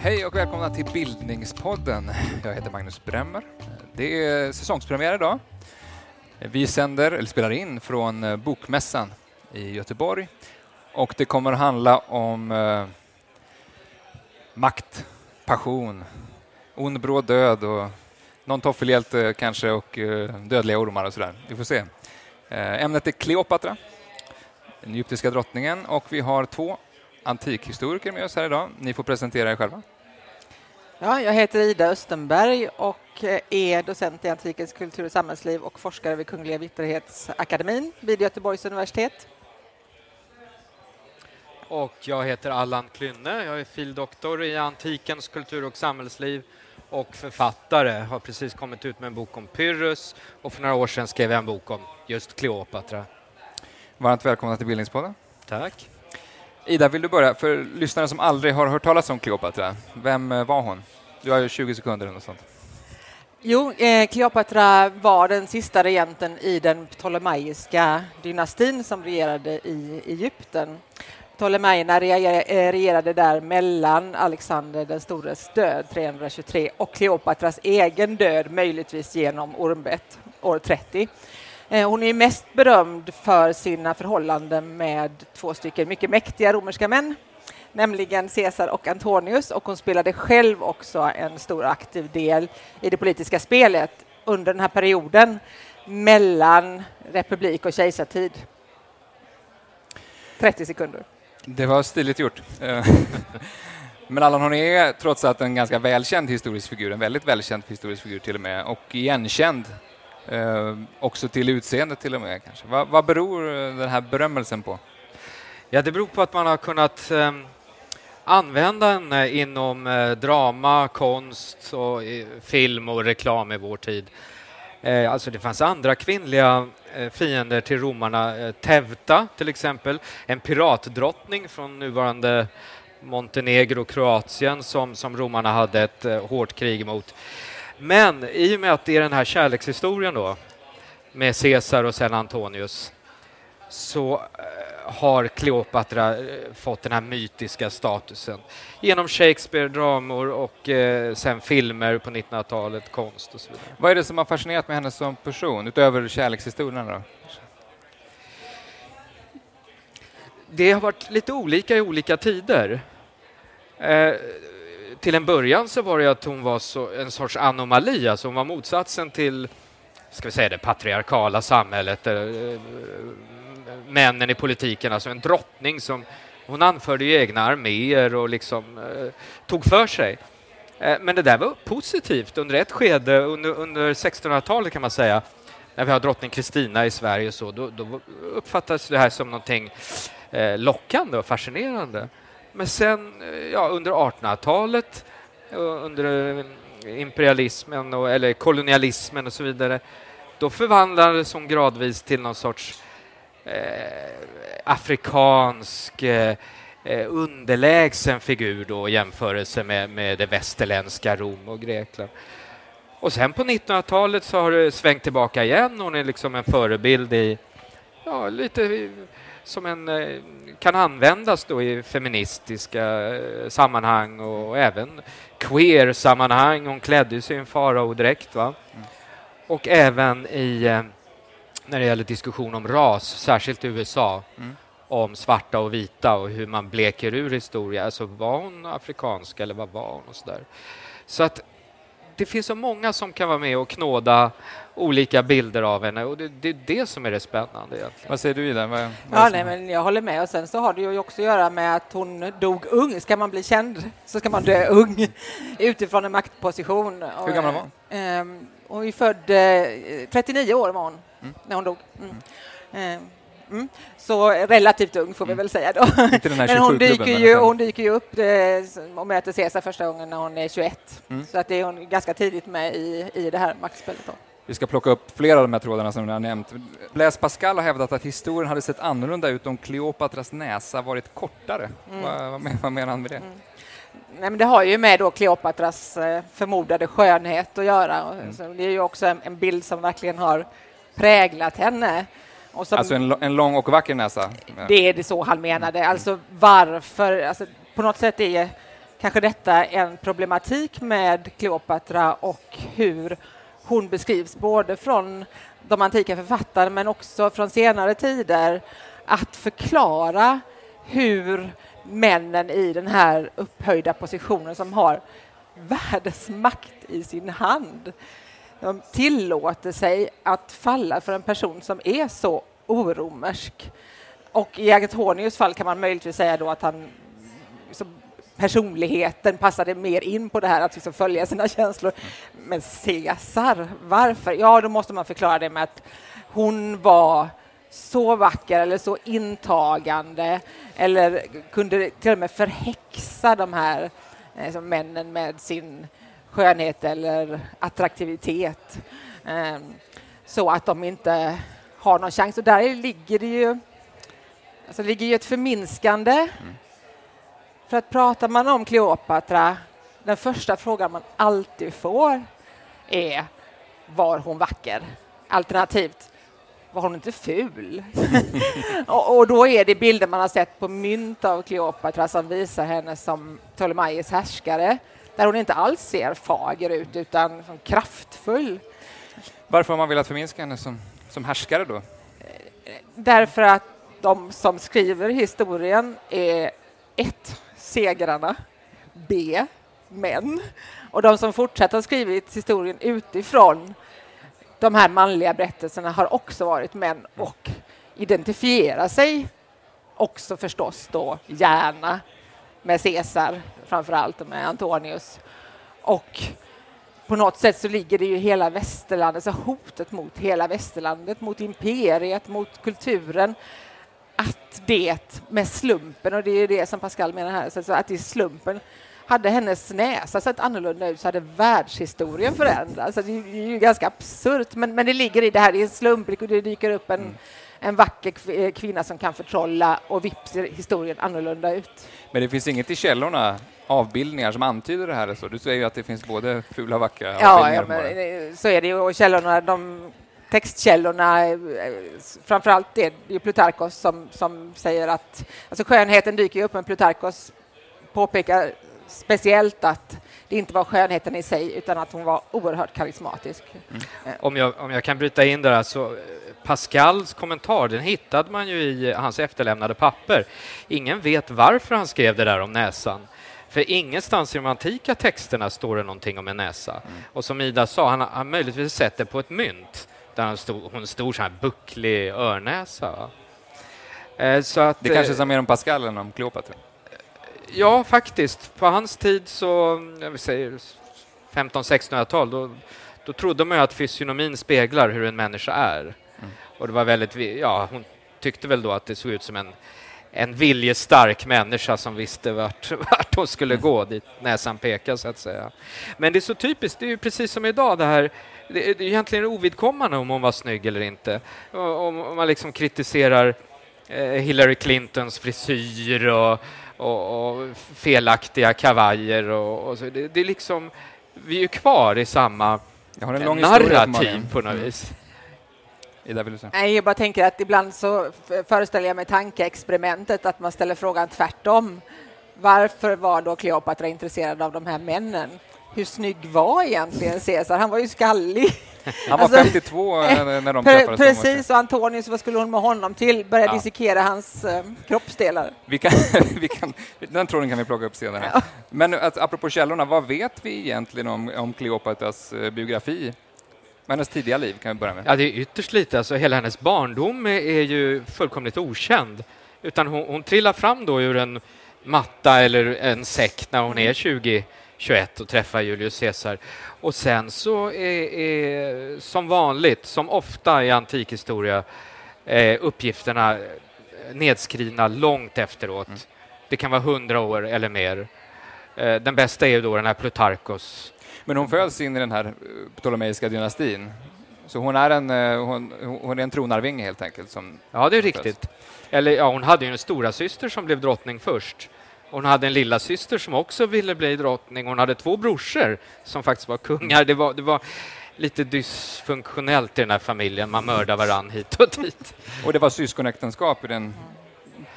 Hej och välkomna till Bildningspodden. Jag heter Magnus Bremmer. Det är säsongspremiär idag. Vi sänder, eller spelar in, från eh, Bokmässan i Göteborg och det kommer att handla om eh, makt, passion, ond bråd död och någon toffelhjälte kanske och eh, dödliga ormar och sådär. Vi får se. Eh, ämnet är Kleopatra, den egyptiska drottningen och vi har två antikhistoriker med oss här idag. Ni får presentera er själva. Ja, jag heter Ida Östenberg och är docent i antikens kultur och samhällsliv och forskare vid Kungliga Vitterhetsakademin vid Göteborgs universitet. Och jag heter Allan Klynne. Jag är fildoktor i antikens kultur och samhällsliv och författare. Har precis kommit ut med en bok om Pyrrhus och för några år sedan skrev jag en bok om just Kleopatra. Varmt välkomna till Bildningspodden. Tack. Ida, vill du börja? För lyssnare som aldrig har hört talas om Kleopatra, vem eh, var hon? Du har ju 20 sekunder eller något sånt. Jo, eh, Kleopatra var den sista regenten i den ptolemaiska dynastin som regerade i Egypten. Ptolemejerna eh, regerade där mellan Alexander den stores död 323 och Kleopatras egen död, möjligtvis genom ormbett år 30. Eh, hon är mest berömd för sina förhållanden med två stycken mycket mäktiga romerska män, nämligen Caesar och Antonius och hon spelade själv också en stor aktiv del i det politiska spelet under den här perioden mellan republik och kejsartid. 30 sekunder. Det var stiligt gjort. Eh, men Allan, Horné är trots allt en ganska välkänd historisk figur, en väldigt välkänd historisk figur till och med, och igenkänd eh, också till utseendet till och med kanske. Vad, vad beror den här berömmelsen på? Ja, det beror på att man har kunnat ehm, eh, använda henne inom eh, drama, konst, och, eh, film och reklam i vår tid. Eh, alltså det fanns andra kvinnliga eh, fiender till romarna. Eh, Tevta till exempel, en piratdrottning från nuvarande Montenegro och Kroatien som, som romarna hade ett eh, hårt krig mot. Men i och med att det är den här kärlekshistorien då med Caesar och sen Antonius så eh, har Kleopatra eh, fått den här mytiska statusen genom Shakespeare, dramor och eh, sen filmer på 1900-talet, konst och så vidare. Vad är det som har fascinerat med henne som person, utöver kärlekshistorien? Då? Det har varit lite olika i olika tider. Eh, till en början så var det att hon var så, en sorts anomali, alltså hon var motsatsen till ska vi säga det patriarkala samhället, eh, männen i politiken, alltså en drottning som hon anförde ju egna arméer och liksom eh, tog för sig. Eh, men det där var positivt under ett skede, under, under 1600-talet kan man säga, när vi har drottning Kristina i Sverige så, då, då uppfattades det här som någonting eh, lockande och fascinerande. Men sen eh, ja, under 1800-talet, eh, under eh, imperialismen och, eller kolonialismen och så vidare, då förvandlades hon gradvis till någon sorts eh, afrikansk eh, eh underlägsen figur då i jämförelse med, med det västerländska Rom och Grekland. Och sen på 1900-talet så har det svängt tillbaka igen. Hon är liksom en förebild i, ja, lite som en, eh, kan användas då i feministiska eh, sammanhang och även queer-sammanhang. Hon klädde sig i en faraodräkt. Va? Mm. Och även i, eh, när det gäller diskussion om ras, särskilt i USA, mm. om svarta och vita och hur man bleker ur historia. Alltså var hon afrikansk eller vad var hon? Och så, där. så att det finns så många som kan vara med och knåda olika bilder av henne och det, det är det som är det spännande. Egentligen. Vad säger du Ida? Vad, vad ja, nej, men jag håller med och sen så har det ju också att göra med att hon dog ung. Ska man bli känd så ska man dö ung utifrån en maktposition. Hur gammal var hon? Ehm, hon är född 39 år var hon mm. när hon dog. Mm. Ehm, Mm. Så relativt ung får vi mm. väl säga då. Men hon dyker, ju, hon dyker ju upp och möter Caesar första gången när hon är 21. Mm. Så att det är hon ganska tidigt med i, i det här maktspelet. Då. Vi ska plocka upp flera av de här trådarna som ni har nämnt. Blaise Pascal har hävdat att historien hade sett annorlunda ut om Kleopatras näsa varit kortare. Mm. Vad, vad, menar han med det? Mm. Nej, men det har ju med då Kleopatras eh, förmodade skönhet att göra. Mm. Det är ju också en, en bild som verkligen har präglat henne. Som, Alltså en, en lång och vacker näsa. det är det så han menade. Alltså varför? Alltså, på något sätt är kanske detta en problematik med Kleopatra och hur hon beskrivs både från de antika författarna men också från senare tider. Att förklara hur männen i den här upphöjda positionen som har världens makt i sin hand de tillåter sig att falla för en person som är så oromersk. Och i Agatonius fall kan man möjligtvis säga då att han så personligheten passade mer in på det här att liksom följa sina känslor. Men Caesar, varför? Ja, då måste man förklara det med att hon var så vacker eller så intagande eller kunde till och med förhäxa de här eh, som männen med sin skönhet eller attraktivitet ehm, så att de inte har någon chans. Och där ligger det ju, alltså det ligger ju ett förminskande. För att pratar man om Kleopatra, den första frågan man alltid får är var hon vacker? Alternativt, var hon inte ful? och, och då är det bilder man har sett på mynt av Kleopatra som visar henne som Ptolemaios härskare, där hon inte alls ser fager ut utan som kraftfull. Varför har man velat förminska henne som, som härskare då? Därför att de som skriver historien är ett, segrarna, B, män. Och de som fortsätter att skriva historien utifrån de här manliga berättelserna har också varit män och identifierar sig också förstås då gärna med Caesar framför allt och med Antonius. Och på något sätt så ligger det ju hela västerlandet, så hotet mot hela västerlandet, mot imperiet, mot kulturen, att det med slumpen, och det är det som Pascal menar här, så att det är slumpen, hade hennes näsa sett annorlunda ut så hade världshistorien förändrats. Alltså, det är ju ganska absurt, men, men det ligger i det här, det är en slump, det dyker upp en, mm en vacker kv- kvinna som kan förtrolla och vips ser historien annorlunda ut. Men det finns inget i källorna, avbildningar, som antyder det här. Så du säger ju att det finns både fula och vackra Ja, avbildningar. ja men, eh, så är det ju. Och källorna, de textkällorna, eh, framförallt det, det är Plutarkos som, som säger att alltså skönheten dyker upp, men Plutarkos påpekar speciellt att det inte var skönheten i sig, utan att hon var oerhört karismatisk. Om jag, om jag kan bryta in där, alltså Pascals kommentar, den hittade man ju i hans efterlämnade papper. Ingen vet varför han skrev det där om näsan. För ingenstans i de antika texterna står det någonting om en näsa. Och som Ida sa, han har möjligtvis sett det på ett mynt där han stod, hon stod så här bucklig örnäsa. Eh, Så att, Det kanske eh, är mer om Pascal än om Kleopatra. Ja, faktiskt. På hans tid, så, jag vill säga 1500-1600-tal, då, då trodde man ju att fysionomin speglar hur en människa är. Och det var väldigt, ja, hon tyckte väl då att det såg ut som en, en viljestark människa som visste vart, vart hon skulle gå, dit näsan pekade så att säga. Men det är så typiskt, det är ju precis som idag det här, det är egentligen ovidkommande om hon var snygg eller inte. Om, man liksom kritiserar eh, Hillary Clintons frisyr och, och, och felaktiga kavajer och, och. Det, det är liksom, vi är ju kvar i samma narrativ på något Mm. Vis. Ida, vill säga? Nej, jag bara tänker att ibland så föreställer jag mig tankeexperimentet att man ställer frågan tvärtom. Varför var då Kleopatra intresserad av de här männen? Hur snygg var egentligen Caesar? Han var ju skallig. Han var Alltså, 52 när, de Pre- träffades. precis, och Antonius, vad skulle hon med honom till? Börja Ja. dissekera hans eh, kroppsdelar. Vi kan, vi kan, den tråden kan vi plocka upp senare. Men att, apropå källorna, vad vet vi egentligen om, om Kleopatras eh, biografi? Hennes tidiga liv kan vi börja med. Ja, det är ytterst lite. Alltså, hela hennes barndom är, ju fullkomligt okänd. Utan hon, hon trillar fram då ur en matta eller en säck när hon är 20, 21 och träffar Julius Caesar. Och sen så är, är som vanligt, som ofta i antikhistoria, eh, uppgifterna nedskrivna långt efteråt. Det kan vara hundra år eller mer. Eh, den bästa är ju då den här Plutarkos Men hon föds in i den här eh, ptolemeiska dynastin. Så hon är en, eh, hon, hon är en tronarvinge helt enkelt. Som, Ja, det är föds. riktigt. Eller ja, hon hade ju en stora syster som blev drottning först Hon hade en lilla syster som också ville bli drottning. Hon hade två brorsor som faktiskt var kungar. Det var, det var lite dysfunktionellt i den här familjen. Man mördar varann hit och dit. Och det var syskonäktenskap i den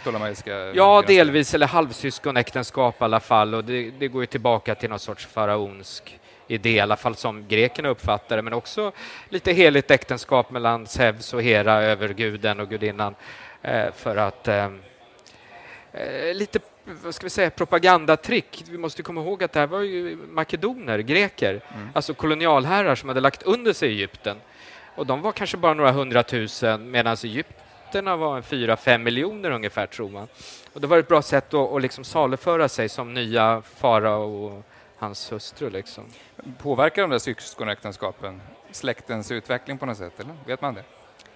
ptolemaiska... Ja, delvis, eller halvsyskonäktenskap i alla fall. Och det, det går ju tillbaka till någon sorts faraonsk idé, i alla fall som grekerna uppfattar det, men också lite heligt äktenskap mellan Zeus och Hera, överguden och gudinnan, eh, för att eh, eh, lite vad ska vi säga, propagandatrick. Vi måste komma ihåg att det här var ju makedoner, greker, Mm. alltså kolonialherrar som hade lagt under sig Egypten. Och de var kanske bara några hundratusen medan egyptierna var en fyra, fem miljoner ungefär, tror man. Och det var ett bra sätt att, att liksom saluföra sig som nya farao och hans hustru. Liksom. Påverkar de där syskonäktenskapen släktens utveckling på något sätt? Eller? Vet man det?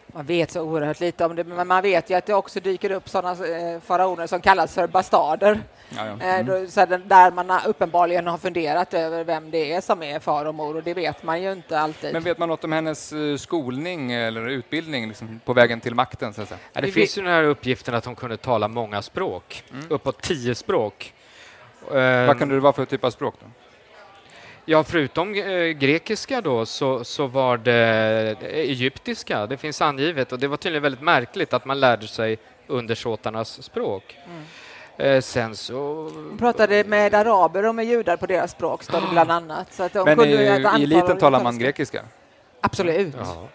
Man vet så oerhört lite om det, men man vet ju att det också dyker upp sådana eh, faraoner som kallas för bastarder. Ja, ja. Eh, Mm. då, så där man uppenbarligen har funderat över vem det är som är far och mor och det vet man ju inte alltid. Men vet man något om hennes eh, skolning eller utbildning liksom, på vägen till makten? Så att säga? Ja, det Vi finns ju den här uppgiften att hon kunde tala många språk, Mm. uppåt tio språk. Vad kunde det vara för typ av språk? Då? Ja, förutom eh, grekiska då så, så var det eh, egyptiska. Det finns angivet och det var tydligen väldigt märkligt att man lärde sig undersåtarnas språk. Mm. Eh, sen så... Hon pratade med araber och med judar på deras språk, står det bland annat. Så att de Men kunde i, i eliten talar man grekiska? Absolut. Ja.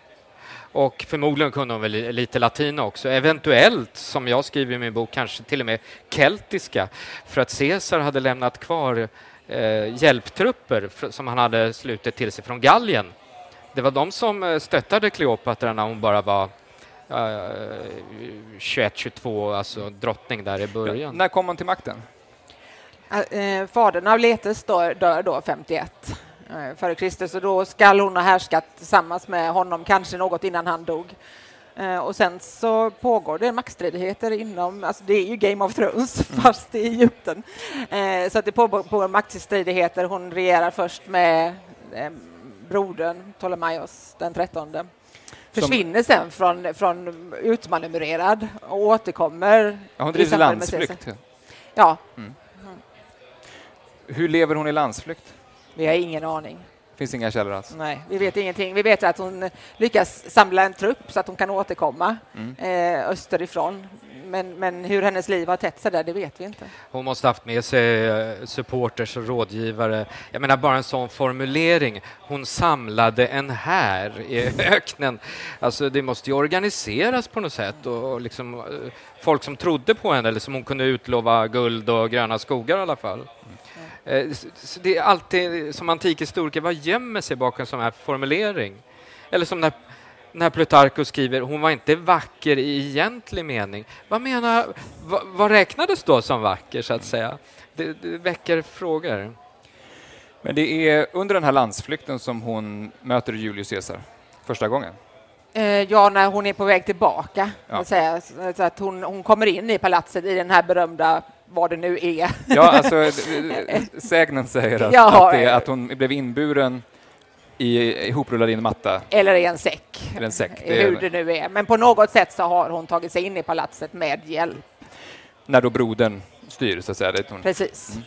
Och förmodligen kunde hon väl li- lite latin också. Eventuellt, som jag skriver i min bok, kanske till och med keltiska. För att Caesar hade lämnat kvar eh, hjälptrupper som han hade slutit till sig från Gallien. Det var de som eh, stöttade Kleopatra när hon bara var eh, 21-22, alltså drottning där i början. När kom hon till makten? Eh, fadern av Letes dör, dör då 51 eh, före Kristus och då skall hon ha härskat tillsammans med honom, kanske något innan han dog. Eh, och sen så pågår det maktstridigheter inom, alltså det är ju Game of Thrones fast i Egypten. Eh, så att det pågår, maktstridigheter. Hon regerar först med eh, brodern Ptolemaios den trettonde. Försvinner sen från, från utmanövrerad och återkommer. Ja, hon Caesar. landsflykt. Ja, Hur lever hon i landsflykt? Vi har ingen aning. Finns inga källor alls? Nej, vi vet ingenting. Vi vet att hon lyckas samla en trupp så att hon kan återkomma Mm. eh, österifrån. Men, men hur hennes liv har tätt sig där, det vet vi inte. Hon måste haft med sig eh, supporters och rådgivare. Jag menar bara en sån formulering. Hon samlade en här i öknen. Alltså det måste ju organiseras på något sätt och och liksom eh, folk som trodde på henne eller som hon kunde utlova guld och gröna skogar i alla fall. Eh, Det är alltid som antikhistoriker, vad gömmer sig bakom en sån här formulering? Eller som när när Plutarchus skriver hon var inte vacker i egentlig mening. Vad menar, vad, vad räknades då som vacker så att säga? Det, det väcker frågor. Men det är under den här landsflykten som hon möter Julius Caesar första gången. Eh, ja, när hon är på väg tillbaka. Ja. Säga. Så- att hon, hon kommer in i palatset i den här berömda, vad det nu är. Ja, alltså sägnen säger att, Ja, att, det, att hon blev inburen i ihoprullad i en matta Eller i en säck. eller en säck. Det Hur är, det nu är. Men på något sätt så har hon tagit sig in i palatset med hjälp. när då brodern styr, så att säga. Det hon. Precis. Mm.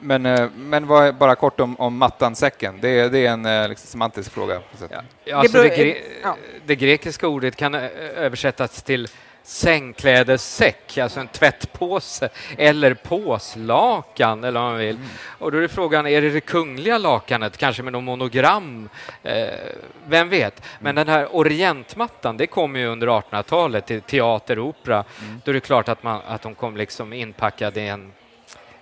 Men, eh, men vad, bara kort om, om mattan, säcken. Det är, det är en eh, liksom, semantisk fråga. på sätt. Ja, alltså beror- det, gre ja. det grekiska ordet kan ö- översättas till sängklädessäck, alltså en tvättpåse, eller påslakan, eller vad man vill. Och då är frågan, är det det kungliga lakanet, kanske med någon monogram? Eh, vem vet? Men den här orientmattan, det kom ju under 1800-talet till teater och opera. Då är det klart att, man, att de kom liksom inpackade i en,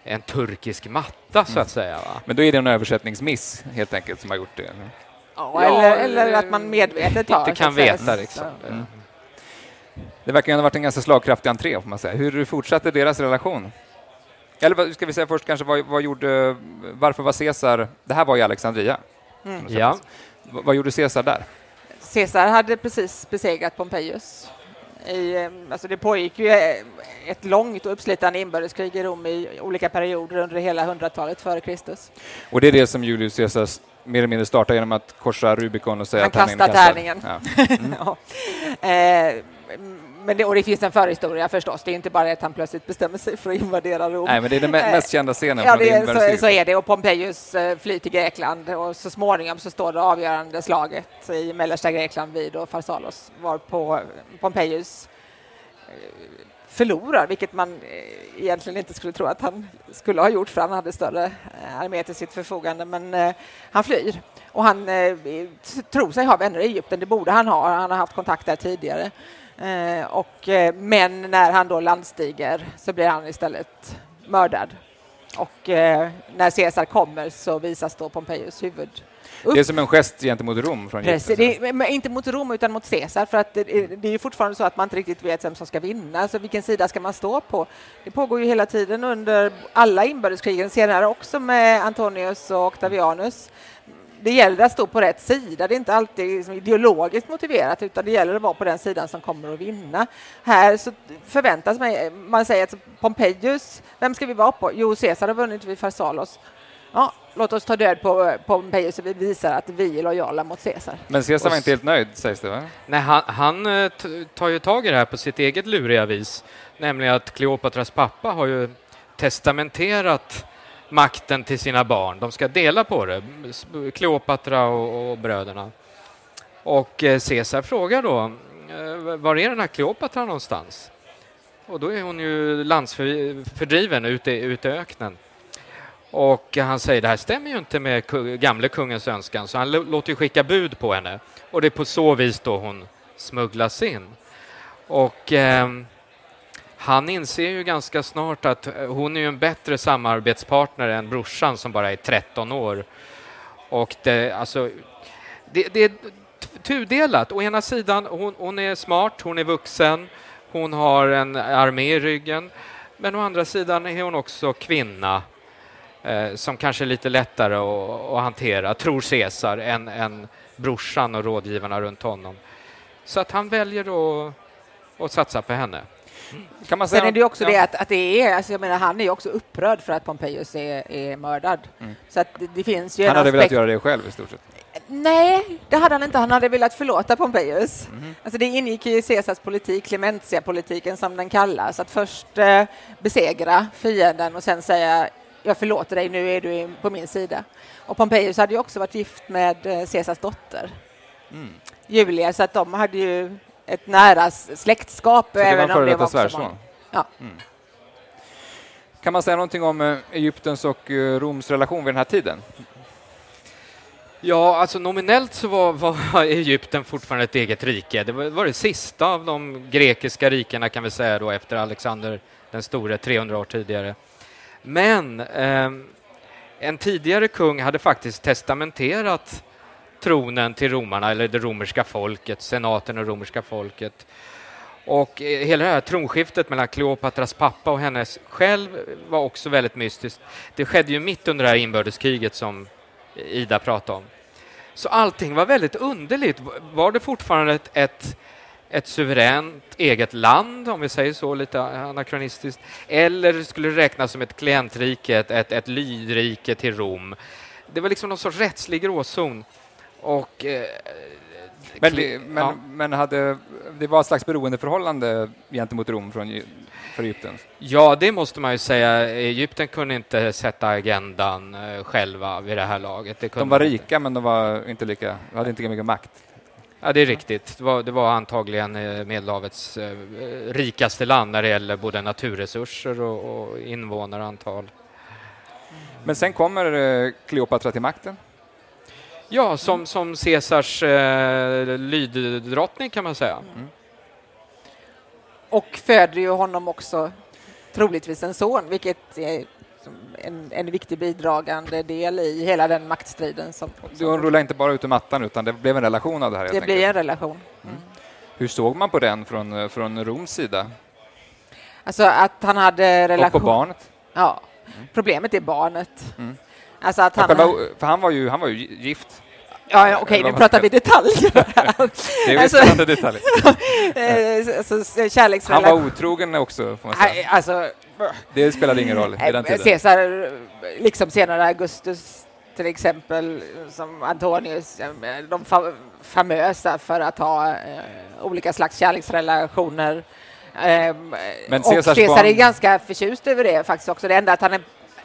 en turkisk matta, så att säga. Va? Men då är det en översättningsmiss helt enkelt som har gjort det. eller? Ja, eller, eller eh, att man medvetet har... Inte kan veta liksom. Mm. Det verkar ju ha varit en ganska slagkraftig entré, får man säga. Hur fortsatte deras relation? Eller vad- ska vi säga först kanske, vad, vad gjorde, varför var Caesar, det här var i Alexandria. Mm. Ja. Vad, vad gjorde Caesar där? Caesar hade precis besegrat Pompejus. I, eh, alltså det pågick ju eh, ett långt och uppslitande inbördeskrig i Rom i olika perioder under hela hundratalet före Kristus. Och det är det som Julius Caesar mer eller mindre startar genom att korsa Rubicon och säga Han att han kastar tärningen. Ja. Ja. Eh, men det, och det finns en förhistoria förstås. Det är inte bara att han plötsligt bestämmer sig för att invadera Rom. Nej, men det är den Eh, mest kända scenen Ja, det är, så, så är det. Och Pompejus eh, flyr till Grekland och så småningom så står det avgörande slaget i mellersta Grekland vid och Farsalos var på Pompejus eh, förlorar, vilket man eh, egentligen inte skulle tro att han skulle ha gjort för han hade större eh, armé till sitt förfogande. Men eh, han flyr och han eh, tror sig ha vänner i Egypten. Det borde han ha. Han har haft kontakt där tidigare. Eh, och, eh, men när han då landstiger så blir han istället mördad. Och eh, när Caesar kommer så visas då Pompejus huvud upp. Det är som en gest gentemot Rom från Precis, är, men inte mot Rom utan mot Caesar för att det, det är fortfarande så att man inte riktigt vet vem som ska vinna, alltså vilken sida ska man stå på? Det pågår ju hela tiden under alla inbördeskrigen, senare också med Antonius och Octavianus. Det gäller att stå på rätt sida, det är inte alltid liksom ideologiskt motiverat utan det gäller att vara på den sidan som kommer att vinna. Här så förväntas man, man säger att Pompejus, vem ska vi vara på? Jo, Caesar har vunnit vid Farsalos. Ja, låt oss ta död på Pompejus så vi visar att vi är lojala mot Caesar. Men Caesar var inte helt nöjd, sägs det va? Nej, han, han eh, tar ju tag i det här på sitt eget luriga vis, nämligen att Kleopatras pappa har ju testamenterat makten till sina barn. De ska dela på det, Kleopatra och, och bröderna. Och eh, Caesar frågar då, eh, var är den här Kleopatra någonstans? Och då är hon ju landsfördriven ute, ute i öknen. Och han säger det här stämmer ju inte med gamle kungens önskan så han låter skicka bud på henne och det är på så vis då hon smugglas in. Och eh, han inser ju ganska snart att eh, hon är en bättre samarbetspartner än brorsan som bara är 13 år. Och det, alltså, det, det är tudelat. Å ena sidan, hon, hon är smart, hon är vuxen, hon har en armé i ryggen. Men å andra sidan är hon också kvinna eh, som kanske är lite lättare att, att hantera, tror Caesar, än, än brorsan och rådgivarna runt honom. Så att han väljer att, att satsa på henne. Kan man säga Sen är det också ja. det att, att det är, alltså jag menar, han är ju också upprörd för att Pompejus är, är mördad. Mm. Så att det, det finns ju Han hade velat aspekt. göra det själv i stort sett. Nej, det hade han inte. Han hade velat förlåta Pompejus. Mhm. Alltså det ingick ju i Caesars politik, Clementia-politiken som den kallas, att först eh, besegra fienden och sen säga jag förlåter dig, nu är du på min sida. Och Pompejus hade ju också varit gift med eh, Caesars dotter, Mm. Julia, så att de hade ju ett nära släktskap. Så det var en även om före svärson? Ja. Mm. Kan man säga någonting om eh, Egyptens och eh, Roms relation vid den här tiden? Ja, alltså nominellt så var, var Egypten fortfarande ett eget rike. Det var, var det sista av de grekiska rikena kan vi säga då efter Alexander den store 300 år tidigare. Men ehm, en tidigare kung hade faktiskt testamenterat tronen till romarna, eller det romerska folket, senaten och romerska folket. Och eh, hela det här tronskiftet mellan Kleopatras pappa och hennes själv var också väldigt mystiskt. Det skedde ju mitt under det här inbördeskriget som Ida pratade om. Så allting var väldigt underligt. Var det fortfarande ett, ett, ett suveränt eget land, om vi säger så, lite anakronistiskt, eller skulle det räknas som ett klientrike, ett, ett, ett lydrike till Rom? Det var liksom någon sorts rättslig gråzon. Och, eh, Men, men, ja. men hade, det var ett slags beroendeförhållande gentemot Rom från, för Egypten? Ja, det måste man ju säga. Egypten kunde inte sätta agendan eh, själva vid det här laget. De var man inte. rika, men de var inte lika, hade inte lika mycket makt. Ja, det är riktigt. Det var, det var antagligen eh, Medelhavets eh, rikaste land när det gäller både naturresurser och, och invånarantal. Men sen kommer Kleopatra till makten. Ja, som, som Caesars eh, lyddrottning kan man säga. Och föder ju honom också troligtvis en son, vilket är en, en viktig bidragande del i hela den maktstriden. Som, Du som hon rullade inte bara ut ur mattan, utan det blev en relation av det här. det blir en relation. Mm. Hur såg man på den från, från Roms sida? Alltså att han hade relation... Och på barnet? Ja. Problemet är barnet. Alltså att han... själva, för han var ju, han var ju gift. Ja, ja, okej, nu pratar vi detaljer. Det är Alltså- spännande detalj. Eh, alltså, Han kärleksrelation... var otrogen också, får man säga. Alltså, Det spelade ingen roll i den eh, tiden. Caesar, liksom senare Augustus till exempel som Antonius, eh, de fa famösa för att ha eh, olika slags kärleksrelationer. Eh, Men och Caesars Caesar barn- är ganska förtjust över det faktiskt också. Det enda att han, är,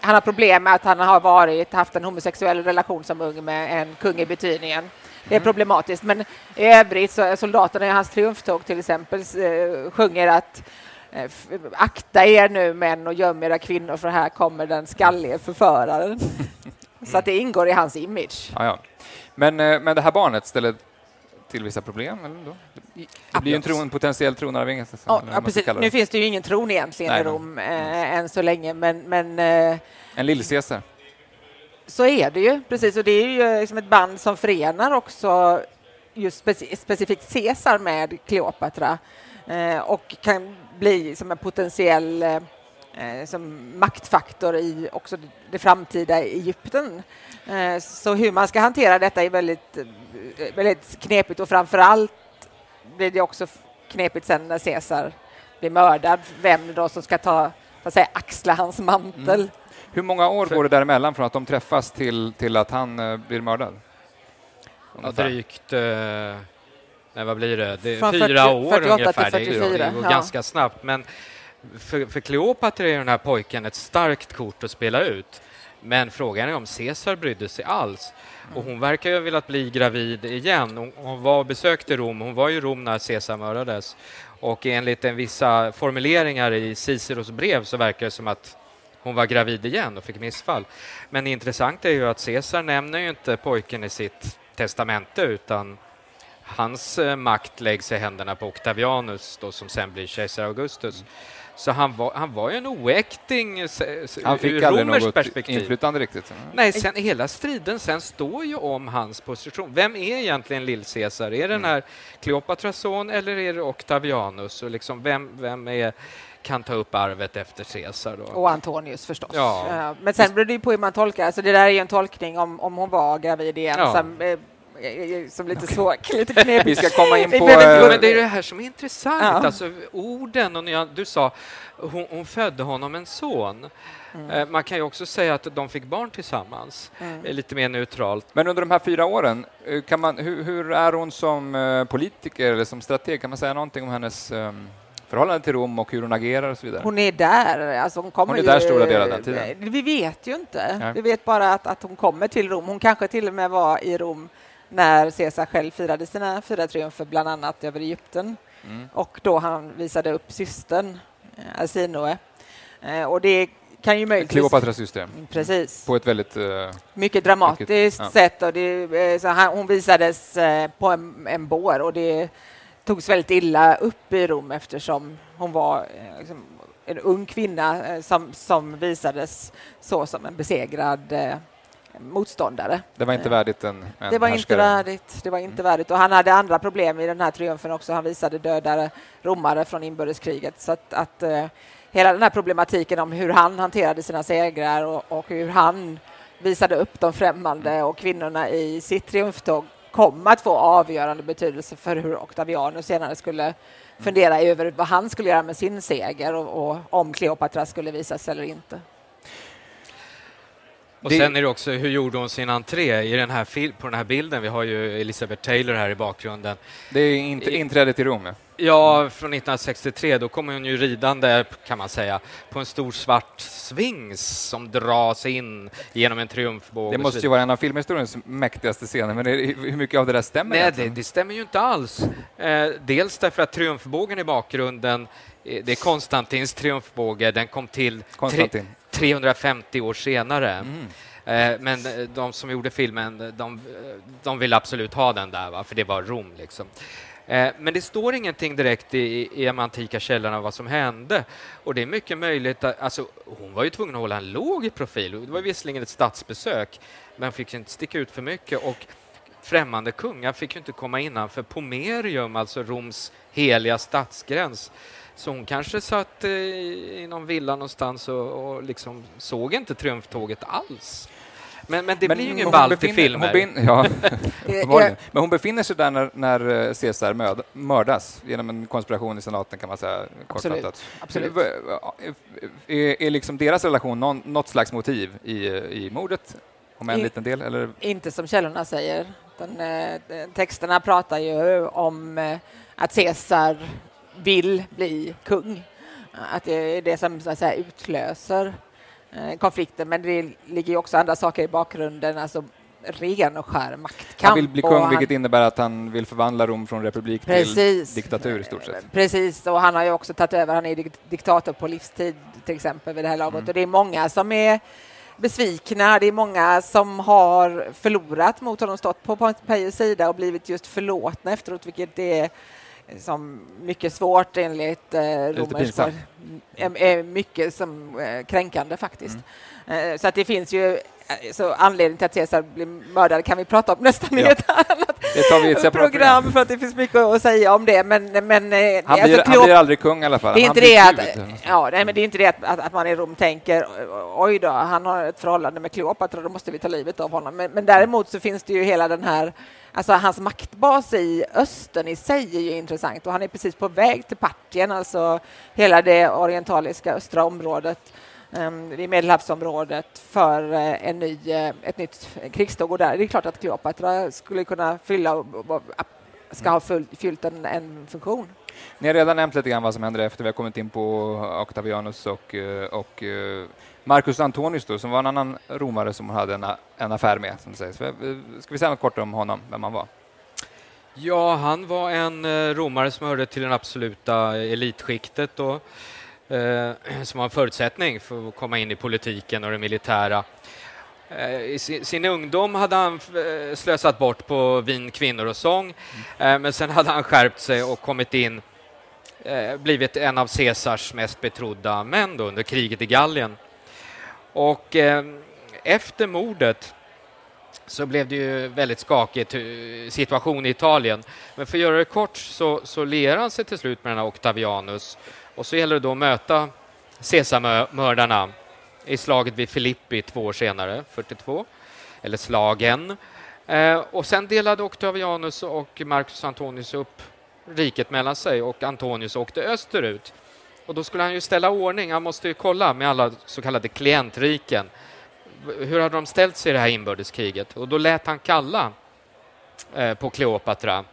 han har problem med att han har varit, haft en homosexuell relation som ung med en kung i Betynien. Det är problematiskt, men i övrigt så soldaterna i hans triumftåg till exempel eh, sjunger att eh, akta er nu män och göm era kvinnor för här kommer den skallige förföraren. Så att det ingår i hans image. Ja, ja. Men, eh, men det här barnet ställer till vissa problem? Eller då? Det blir ju en, tron, en potentiell tronarvinge. Ja, ja, precis. Nu finns det ju ingen tron egentligen Nej, i men- Rom eh, än så länge, men, men eh, En lill-Caesar. Så är det ju, precis. Och det är ju liksom ett band som förenar också just speci- specifikt Caesar med Kleopatra eh, och kan bli som en potentiell eh, eh, som maktfaktor i också det framtida Egypten. Eh, så hur man ska hantera detta är väldigt, eh, väldigt knepigt och framför allt blir det också knepigt sen när Caesar blir mördad, vem då som ska ta, så att säga, axla hans mantel. Mm. Hur många år går det däremellan från att de träffas till, till att han eh, blir mördad? Ja, drygt... Eh, nej, vad blir det? det är Från fyra 40 år 48 till ungefär. Det är- 44, det går ja. ganska snabbt. Men för, för Kleopatra är den här pojken ett starkt kort att spela ut. Men frågan är om Caesar brydde sig alls. Och hon verkar ju ha velat bli gravid igen. Hon, hon var och besökte Rom. Hon var i Rom när Caesar mördades. Och enligt en vissa formuleringar i Ciceros brev så verkar det som att hon var gravid igen och fick missfall. Men det intressanta är ju att Caesar nämner ju inte pojken i sitt testamente utan hans eh, makt läggs i händerna på Octavianus då, som sen blir kejsar Augustus. Så han var, han var ju en oäkting eh, Han fick ur aldrig romerskt något perspektiv. inflytande riktigt. Nej, sen, hela striden sen står ju om hans position. Vem är egentligen lill-Caesar? Är det den här Kleopatras son eller är det Octavianus? Och liksom vem, vem är, kan ta upp arvet efter Caesar? Då? Och Antonius förstås. Ja. Eh, Men sen beror det ju på hur man tolkar. Alltså det där är ju en tolkning om, om hon var gravid igen Ja. Som, eh, eh, som lite svår, lite knepigt. Vi ska komma in på... eh, Men det är det här som är intressant. Ja. Alltså, orden och nyan- Du sa hon, hon födde honom en son. Eh, Man kan ju också säga att de fick barn tillsammans. Mm. Är Lite mer neutralt. Men under de här fyra åren, eh, kan man, hur, hur är hon som eh, politiker eller som strateg? Kan man säga någonting om hennes eh, förhållande till Rom och hur hon agerar och så vidare? Hon är där. Alltså hon, kommer Hon är ju, där stora delar av den tiden. Eh, Vi vet ju inte. Nej. Vi vet bara att, att hon kommer till Rom. Hon kanske till och med var i Rom när Caesar själv firade sina fyra triumfer, bland annat över Egypten. Mm. Och då han visade upp systern, eh, Arsinoe. Eh, Och det kan ju möjligtvis... Kleopatras system. Precis. På ett väldigt... eh, Mycket dramatiskt Mycket, sätt. Och det, så han, hon visades på en, en bår och det togs väldigt illa upp i Rom eftersom hon var liksom, en ung kvinna som, som visades så som en besegrad motståndare. det var inte Eh, värdigt en, en Det var inte härskare. värdigt. Det var inte värdigt. Och han hade andra problem i den här triumfen också. Han visade dödade romare från inbördeskriget. Så att, att eh, hela den här problematiken om hur han hanterade sina segrar och, och hur han visade upp de främmande och kvinnorna i sitt triumftåg kom att få avgörande betydelse för hur Octavianus senare skulle fundera över vad han skulle göra med sin seger och, och om Kleopatra skulle visas eller inte. Och Det- sen är det också, hur gjorde hon sin entré i den här fil- på den här bilden? Vi har ju Elizabeth Taylor här i bakgrunden. Det är inte inträdet i Rom. ja. Ja, från 1963, då kommer hon ju ridande, kan man säga, på en stor svart svings som dras in genom en triumfbåge. Det måste ju vara en av filmhistoriens mäktigaste scener, men det, hur mycket av det där stämmer Nej, det, det stämmer ju inte alls. Eh, dels därför att triumfbågen i bakgrunden, eh, det är Konstantins triumfbåge, den kom till Konstantin. 350 år senare. Mm. Eh, men eh, de som gjorde filmen, de, de ville absolut ha den där, va? för det var Rom. Liksom. Eh, Men det står ingenting direkt i, i de antika källorna vad som hände. Och det är mycket möjligt att, alltså, hon var ju tvungen att hålla en låg profil. Det var visserligen ett statsbesök, men fick inte sticka ut för mycket. Och främmande kungar fick ju inte komma innanför Pomerium, alltså Roms heliga stadsgräns. Så hon kanske satt eh, i någon villa någonstans och, och liksom såg inte triumftåget alls. Men, men det blir ju ingen balt i filmer. Hon bin, ja, Eh, uppenbarligen. men hon befinner sig där när, när eh, Caesar möd, mördas genom en konspiration i senaten kan man säga Absolut. kortfattat. Absolut. Är, är liksom deras relation någon, något slags motiv i, i mordet? Om en I- liten del? Eller? Inte som källorna säger. Den, eh, de- texterna pratar ju om eh, att Caesar vill bli kung. Att det är det som så att säga, utlöser eh, konflikten. Men det ligger ju också andra saker i bakgrunden. Alltså ren och skär maktkamp. Han vill bli kung, han- vilket innebär att han vill förvandla Rom från republik till Precis. diktatur i stort sett. Precis, och han har ju också tagit över. Han är dik- diktator på livstid till exempel vid det här laget. Mm. Och det är många som är besvikna. Det är många som har förlorat mot honom, stått på Pompejus sida och blivit just förlåtna efteråt, vilket är som mycket svårt enligt eh, romersk pinsamt. är, är mycket som eh, kränkande faktiskt. Mm. Eh, så att det finns ju eh, så anledning till att Caesar blir mördad kan vi prata om nästan Ja. annat i ett separat program för att det finns mycket att säga om det. Men, men eh, Han alltså, blir, han blir aldrig kung i alla fall. det är inte det att, ja, nej, men det är inte det att, att, att man i Rom tänker oj då, han har ett förhållande med Kleopatra, då måste vi ta livet av honom. Men, men däremot så finns det ju hela den här, alltså hans maktbas i östern i sig är ju intressant och han är precis på väg till Partien, alltså hela det orientaliska östra området. i det är Medelhavsområdet för eh, en ny, eh, ett nytt krigståg och där det är klart att Kleopatra skulle kunna fylla ska ha fyllt en, en funktion. Ni har redan nämnt lite grann vad som händer efter vi har kommit in på Octavianus och, eh, och Marcus Antonius då, som var en annan romare som hon hade en, en affär med. Som det sägs. Ska vi säga något kort om honom, vem han var? Ja, han var en eh, romare som hörde till den absoluta elitskiktet och eh, som var en förutsättning för att komma in i politiken och det militära. Eh, I sin, ungdom hade han eh, slösat bort på vin, kvinnor och sång, eh, men sen hade han skärpt sig och kommit in, blivit en av Caesars mest betrodda män då, under kriget i Gallien. Och eh, efter mordet så blev det ju väldigt skakig eh, situation i Italien. Men för att göra det kort så, så lerar han sig till slut med den här Octavianus och så gäller det då att möta Caesarmördarna i slaget vid Filippi två år senare, 42, eller slagen. Eh, och sen delade Octavianus och Marcus Antonius upp riket mellan sig och Antonius åkte österut. Och då skulle han ju ställa ordning, han måste ju kolla med alla så kallade klientriken hur hade de ställt sig i det här inbördeskriget? Och då lät han kalla eh, på Kleopatra.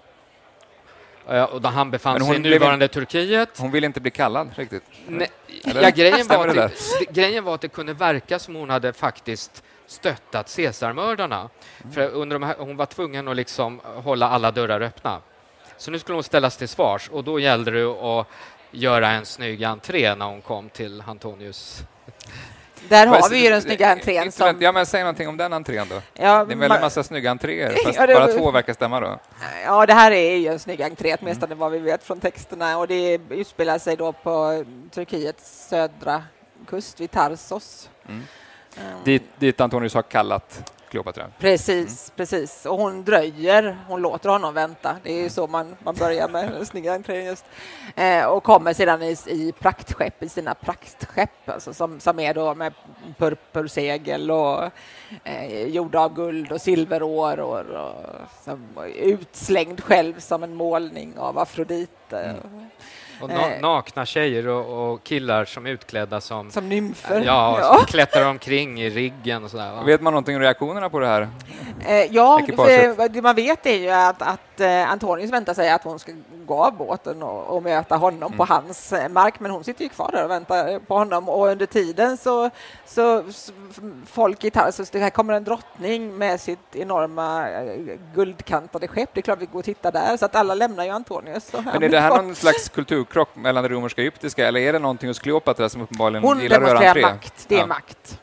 Eh, och då han befann sig i nuvarande Turkiet. Hon vill inte bli kallad riktigt. Nej, ja, grejen, var att det grejen var att det kunde verka som hon hade faktiskt stöttat Caesarmördarna. Mm. För under de här, hon var tvungen att liksom hålla alla dörrar öppna. Så nu skulle hon ställas till svars och då gällde det att göra en snygg entré när hon kom till Antonius. Där har vi ju den snygga entrén Inte vet- som... Ja, men säg någonting om den entrén då. Ja, Det är en väldigt ma- massa snygga entréer, fast Ja, det- bara två verkar stämma då. Ja, det här är ju en snygg entré, Mm. åtminstone vad vi vet från texterna. Och det utspelar sig då på Turkiets södra kust vid Tarsos. Mm. Mm. Dit, dit Antonius har kallat Kleopatra. Precis, Mm. precis. Och hon dröjer, hon låter honom vänta. Det är ju så man, man börjar med den snygga entrén just. Eh, och kommer sedan i, i praktskepp, i sina praktskepp, alltså som, som är då med purpursegel och eh, gjorda av guld och silverår och, och som, utslängd själv som en målning av Afrodite. Mm. Och na, Eh. nakna tjejer och, och killar som är utklädda som Som nymfer. Ja, som klättrar omkring i riggen och sådär. Va? Vet man någonting om reaktionerna på det här? Eh, ja, det man vet är ju att, att Antonius väntar sig att hon ska gå av båten och, och möta honom Mm. på hans eh, mark, men hon sitter ju kvar där och väntar på honom och under tiden så, så, så folk i Tarsus, det här kommer en drottning med sitt enorma eh, guldkantade skepp, det är klart vi går och tittar där, så att alla lämnar ju Antonius. Men är det här kvar. någon slags kulturkrock mellan det romerska och egyptiska, eller är det någonting hos Kleopatra som uppenbarligen Hon gillar demonstrerar rörantré? makt, det är Ja. makt.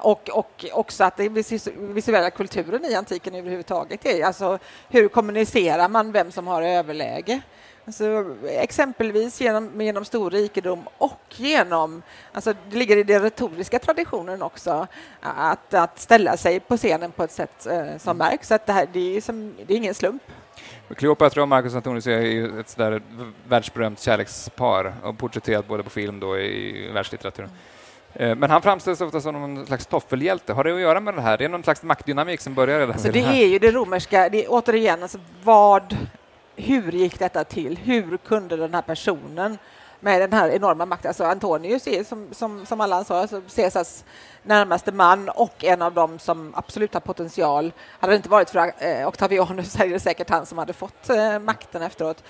Och, och också att det vis- visuella kulturen i antiken överhuvudtaget är alltså hur kommunicerar man vem som har överläge? Alltså, exempelvis genom, genom stor rikedom och genom, alltså det ligger i den retoriska traditionen också, att, att ställa sig på scenen på ett sätt eh, som märks. Så att det, här, det, är som, det är ingen slump. Kleopatra och Marcus Antonius är ju ett sådär världsberömt kärlekspar och porträtterat både på film då i världslitteraturen. Eh, Men han framställs ofta som någon slags toffelhjälte. Har det att göra med det här? Det är någon slags maktdynamik som börjar redan Alltså det här. är ju det romerska, det är, återigen, alltså vad, hur gick detta till? Hur kunde den här personen med den här enorma makten. Alltså Antonius är som, som, som alla sa, alltså Caesars närmaste man och en av dem som absolut har potential. Hade det inte varit för eh, Octavianus är det säkert han som hade fått eh, makten efteråt.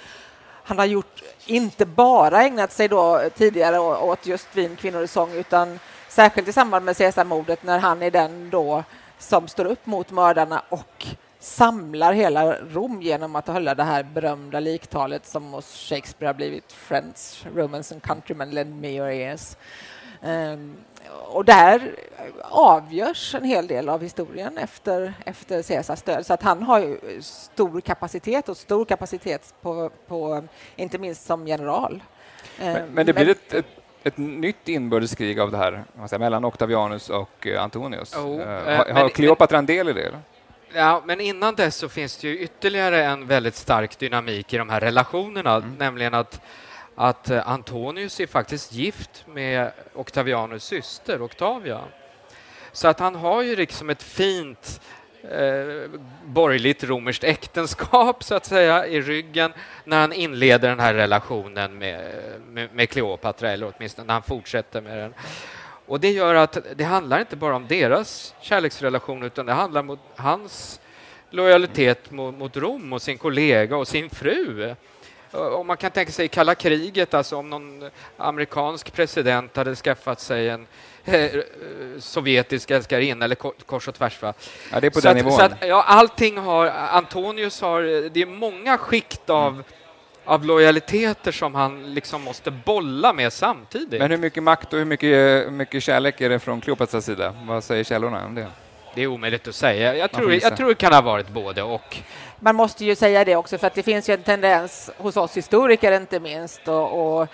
Han har gjort, inte bara ägnat sig då tidigare åt just vin, kvinnor och sång utan särskilt i samband med Caesarmordet när han är den då som står upp mot mördarna och samlar hela Rom genom att hålla det här berömda liktalet som hos Shakespeare har blivit Friends, Romans and countrymen, lend me your ears. Um, och där avgörs en hel del av historien efter, efter Caesars död. Så att han har ju stor kapacitet och stor kapacitet på, på inte minst som general. Men, ehm, men det blir ett, ett, ett, nytt inbördeskrig av det här säga, mellan Octavianus och uh, Antonius. Oh, uh, har, har Kleopatra en del i det? Eller? Ja, men innan dess så finns det ju ytterligare en väldigt stark dynamik i de här relationerna, mm. nämligen att, att eh, Antonius är faktiskt gift med Octavianus syster Octavia. Så att han har ju liksom ett fint eh, borgerligt romerskt äktenskap så att säga i ryggen när han inleder den här relationen med, med, med Kleopatra, eller åtminstone när han fortsätter med den. Och det gör att det handlar inte bara om deras kärleksrelation utan det handlar om hans lojalitet mot, mot Rom och sin kollega och sin fru. Om man kan tänka sig kalla kriget, alltså om någon amerikansk president hade skaffat sig en eh, sovjetisk älskarinna eller kors och tvärs. Va? Ja, det är på så den att, nivån. Så att, ja, allting har, Antonius har, det är många skikt av mm av lojaliteter som han liksom måste bolla med samtidigt. Men hur mycket makt och hur mycket, mycket kärlek är det från Kleopatras sida? Vad säger källorna om det? Det är omöjligt att säga. Jag tror, jag tror det kan ha varit både och. Man måste ju säga det också, för att det finns ju en tendens hos oss historiker inte minst och, och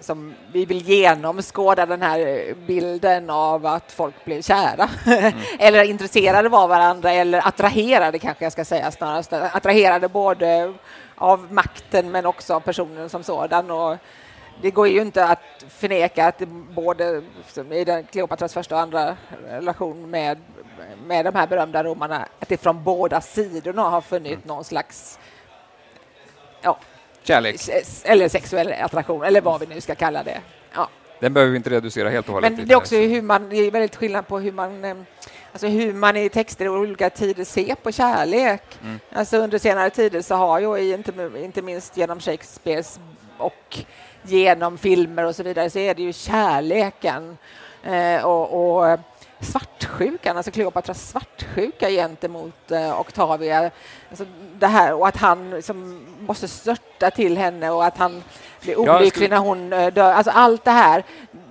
som vi vill genomskåda den här bilden av att folk blev kära mm. eller intresserade av varandra eller attraherade kanske jag ska säga snarast. Attraherade både av makten men också av personen som sådan. Och det går ju inte att förneka att både i den Kleopatras första och andra relation med, med de här berömda romarna, att det från båda sidorna har funnits mm. någon slags ja, Kärlek. Eller sexuell attraktion, eller vad vi nu ska kalla det. Ja. Den behöver vi inte reducera helt och hållet. Men det är också hur man, det är väldigt skillnad på hur man eh, Alltså hur man i texter i olika tider ser på kärlek. Mm. Alltså under senare tider så har ju, inte, inte minst genom Shakespeares och genom filmer och så vidare, så är det ju kärleken eh, och, och svartsjukan, alltså Kleopatras svartsjuka gentemot eh, Octavia. Alltså det här, och att han liksom måste störta till henne och att han blir olycklig skulle... när hon eh, dör. Alltså allt det här,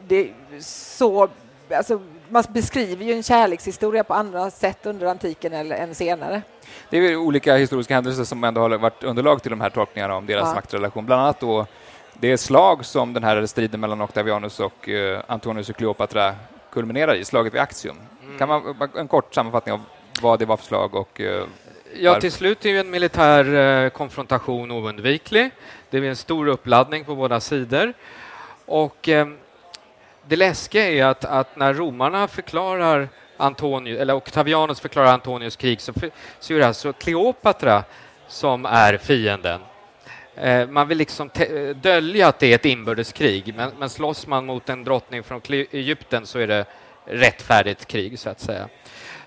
det så... Alltså, man beskriver ju en kärlekshistoria på andra sätt under antiken eller än senare. Det är olika historiska händelser som ändå har varit underlag till de här tolkningarna om deras ja. maktrelation. Bland annat då det slag som den här striden mellan Octavianus och uh, Antonius och Kleopatra kulminerar i, slaget vid Actium. Mm. Kan man en kort sammanfattning av vad det var för slag och uh, Ja, till slut är ju en militär uh, konfrontation oundviklig. Det är en stor uppladdning på båda sidor. Och um, det läskiga är att, att när romarna förklarar Antonius, eller Octavianus förklarar Antonius krig så, så är det alltså Kleopatra som är fienden. Eh, man vill liksom eh, dölja att det är ett inbördeskrig, men, men slåss man mot en drottning från Egypten så är det rättfärdigt krig, så att säga.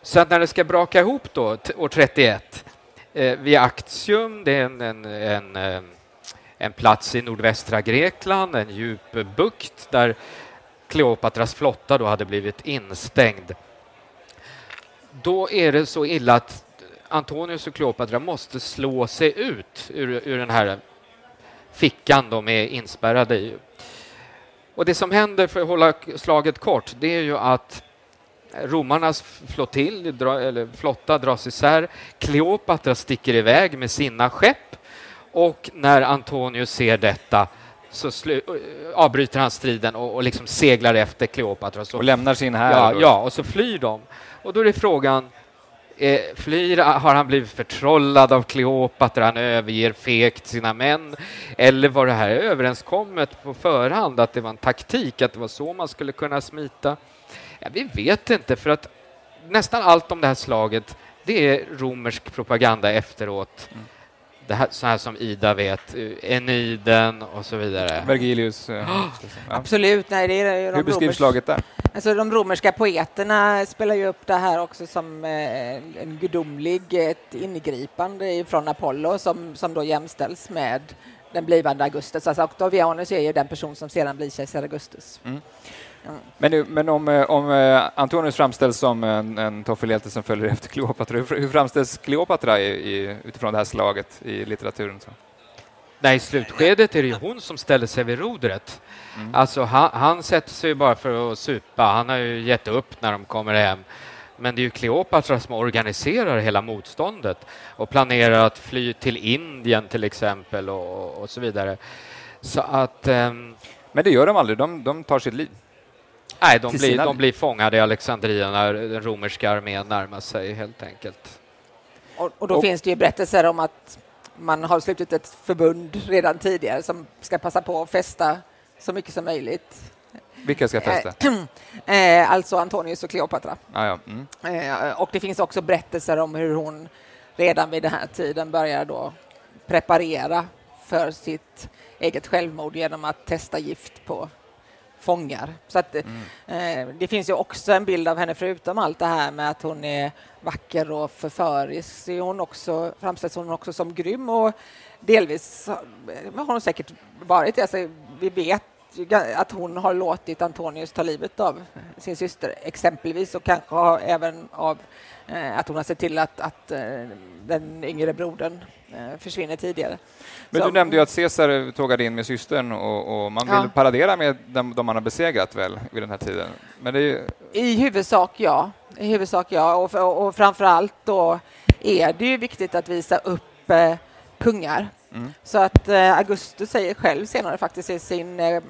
Så att när det ska braka ihop då, år 31, eh, vid Actium, det är en, en, en, eh, en plats i nordvästra Grekland, en djup bukt där Kleopatras flotta då hade blivit instängd. Då är det så illa att Antonius och Kleopatra måste slå sig ut ur, ur den här fickan de är inspärrade i. Och det som händer, för att hålla slaget kort, det är ju att romarnas flottilj, eller flotta dras isär. Kleopatra sticker iväg med sina skepp och när Antonius ser detta så avbryter han striden och, och liksom seglar efter Kleopatra. och lämnar sin här? Ja, ja, och så flyr de. Och då är frågan, eh, flyr, ah, har han blivit förtrollad av Kleopatra, han överger fegt sina män? Eller var det här överenskommet på förhand, att det var en taktik, att det var så man skulle kunna smita? Ja, vi vet inte, för att nästan allt om det här slaget, det är romersk propaganda efteråt. Mm det här, så här som Ida vet, Eniden och så vidare. Vergilius. eh, ja. Absolut, nej, det är de Hur beskrivs romers- slaget där? Alltså, de romerska poeterna spelar ju upp det här också som eh, en gudomlig ett ingripande från Apollo som, som då jämställs med den blivande Augustus. Alltså Octavianus är ju den person som sedan blir kejsar Augustus. Men, men om, eh, om eh, Antonius framställs som en, en toffelhjälte som följer efter Kleopatra, hur, hur framställs Kleopatra i, i, utifrån det här slaget i litteraturen? Så? Nej, i slutskedet är det ju hon som ställer sig vid rodret. Mm. Alltså, han, han sätter sig bara för att supa. Han har ju gett upp när de kommer hem. Men det är ju Kleopatra som organiserar hela motståndet och planerar att fly till Indien till exempel och, och så vidare. Så att... ehm, Men det gör de aldrig, de, de tar sitt liv. Nej, de blir, sina de blir fångade i Alexandria när den romerska armén närmar sig helt enkelt. Och, och då Och- finns det ju berättelser om att man har slutit ett förbund redan tidigare som ska passa på att festa så mycket som möjligt. Vilka ska festa? Eh, alltså Antonius och Kleopatra. Ah, ja. mm. Eh, och det finns också berättelser om hur hon redan vid den här tiden börjar då preparera för sitt eget självmord genom att testa gift på fångar. Så att, eh, det finns ju också en bild av henne förutom allt det här med att hon är vacker och förförisk är hon också, framställs hon också som grym och delvis har hon säkert varit det. Alltså, vi vet att hon har låtit Antonius ta livet av sin syster exempelvis och kanske har även av eh, att hon har sett till att, att eh, den yngre brodern eh, försvinner tidigare. Men Så- du nämnde ju att Caesar tågade in med systern och, och man vill Ja. paradera med dem, de man har besegrat väl vid den här tiden. Men det ju, I huvudsak ja. I huvudsak ja. Och, och, och framför allt då är det ju viktigt att visa upp eh, kungar. Mm. Så att eh, Augustus säger själv senare faktiskt i sin eh,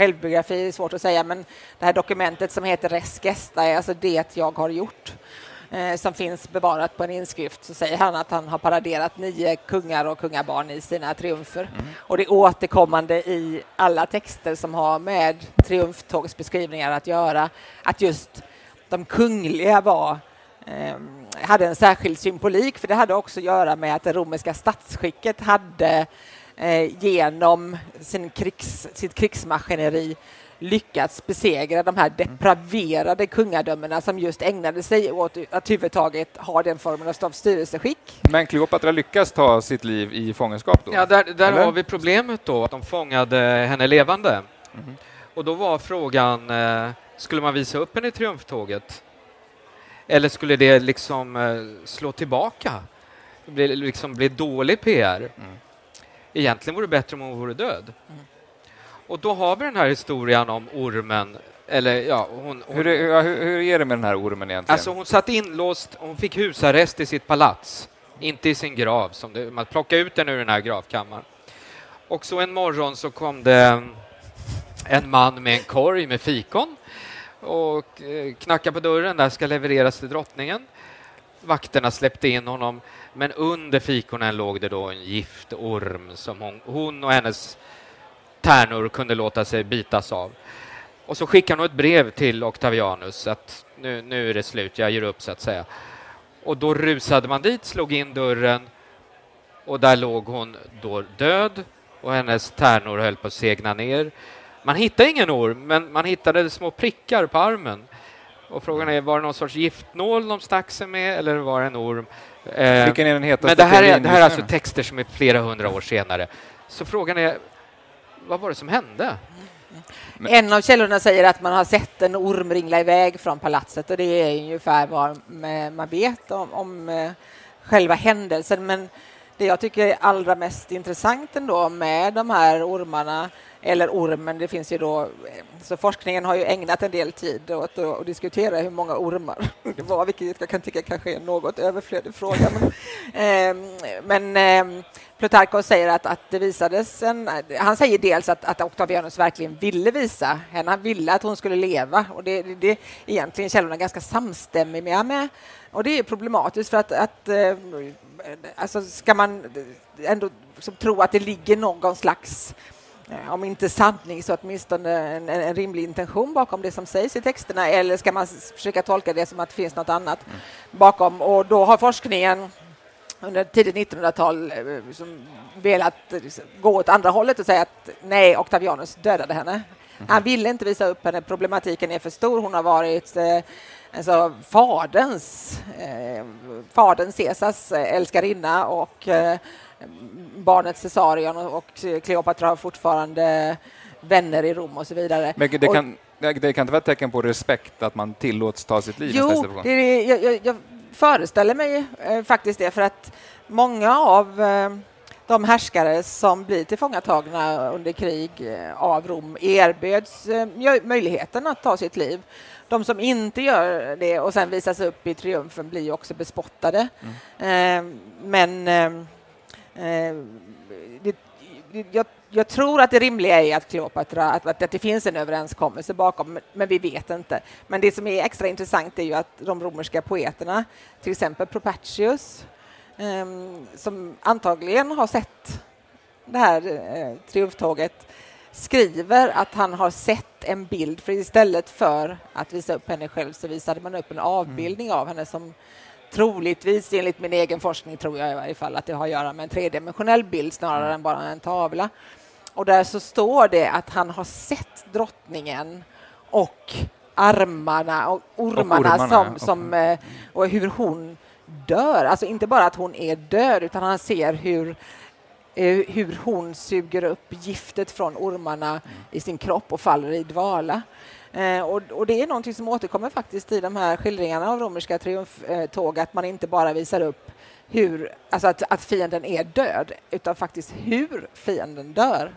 självbiografi, är svårt att säga, men det här dokumentet som heter Res Gesta är alltså det jag har gjort. Eh, som finns bevarat på en inskrift så säger han att han har paraderat nio kungar och kungabarn i sina triumfer. Och det är återkommande i alla texter som har med triumftågsbeskrivningar att göra, att just de kungliga var eh, hade en särskild symbolik, för det hade också att göra med att det romerska statsskicket hade genom sin krigs, sitt krigsmaskineri lyckats besegra de här depraverade kungadömena som just ägnade sig åt att huvudtaget ha den formen av styrelseskick. men Kleopatra lyckas ta sitt liv i fångenskap då? Ja, där, där har vi problemet då, att de fångade henne levande. Mhm. Och då var frågan, eh, skulle man visa upp henne i triumftåget? Eller skulle det liksom eh, slå tillbaka? Det blir liksom bli dålig PR? Mm. Egentligen vore det bättre om hon vore död. Och då har vi den här historien om ormen, eller ja, hon... hon Hur, hur, hur är det med den här ormen egentligen? Alltså hon satt inlåst, hon fick husarrest i sitt palats, inte i sin grav. Som det, man plockade ut den ur den här gravkammaren. Och så en morgon så kom det en man med en korg med fikon och eh, knackade på dörren, där ska levereras till drottningen. Vakterna släppte in honom, men under fikonen låg det då en giftorm som hon, hon och hennes tärnor kunde låta sig bitas av. Och så skickar hon ett brev till Octavianus att nu, nu är det slut, jag ger upp så att säga. Och då rusade man dit, slog in dörren och där låg hon då död och hennes tärnor höll på att segna ner. Man hittade ingen orm, men man hittade små prickar på armen. Och frågan är, var det någon sorts giftnål de stack sig med eller var det en orm? Eh, Vilken är den hetaste men det här är, det här är alltså texter som är flera hundra år senare. Så frågan är, vad var det som hände? Men- En av källorna säger att man har sett en orm ringla iväg från palatset och det är ungefär vad man vet om, om eh, själva händelsen. Men det jag tycker är allra mest intressant ändå med de här ormarna, eller ormen, det finns ju då, eh, så forskningen har ju ägnat en del tid åt att, diskutera hur många ormar det var, vilket jag kan tycka kanske är en något överflödig fråga. Men, ehm, men ehm, Plutarkos säger att, att det visades en... Han säger dels att, att Octavianus verkligen ville visa henne, han ville att hon skulle leva och det, det, det är egentligen källorna ganska samstämmiga med. Och det är problematiskt för att, att eh, alltså ska man ändå liksom tro att det ligger någon slags eh, om inte sanning så åtminstone en, en, en rimlig intention bakom det som sägs i texterna eller ska man försöka tolka det som att det finns något annat bakom och då har forskningen under tidigt 1900-tal eh, som velat gå åt andra hållet och säga att nej, Octavianus dödade henne. Mm. Han ville inte visa upp henne, problematiken är för stor. Hon har varit eh, alltså, faderns, eh, faderns Caesars älskarinna och eh, barnet Caesarion och Kleopatra har fortfarande vänner i Rom och så vidare. Men det kan, det kan inte vara ett tecken på respekt att man tillåts ta sitt liv? Jo, det, jag, jag, jag föreställer mig eh, faktiskt det, för att många av eh, de härskare som blir tillfångatagna under krig eh, av Rom erbjöds eh, möjligheten att ta sitt liv. De som inte gör det och sen visas upp i triumfen blir också bespottade. Mm. Eh, men eh, det, jag, jag, tror att det rimliga är att Kleopatra, att, att, det finns en överenskommelse bakom, men vi vet inte. Men det som är extra intressant är ju att de romerska poeterna, till exempel Propacius, eh, som antagligen har sett det här eh, triumftåget, skriver att han har sett en bild, för istället för att visa upp henne själv så visade man upp en avbildning mm. av henne som troligtvis, enligt min egen forskning, tror jag i varje fall, att det har att göra med en tredimensionell bild snarare mm. än bara en tavla. Och där så står det att han har sett drottningen och armarna och ormarna, och ormarna som, som, eh, och hur hon dör. Alltså inte bara att hon är död, utan han ser hur eh, hur hon suger upp giftet från ormarna mm. i sin kropp och faller i dvala. Eh, och, och, det är någonting som återkommer faktiskt i de här skildringarna av romerska triumftåg, att man inte bara visar upp hur, alltså att, att fienden är död, utan faktiskt hur fienden dör.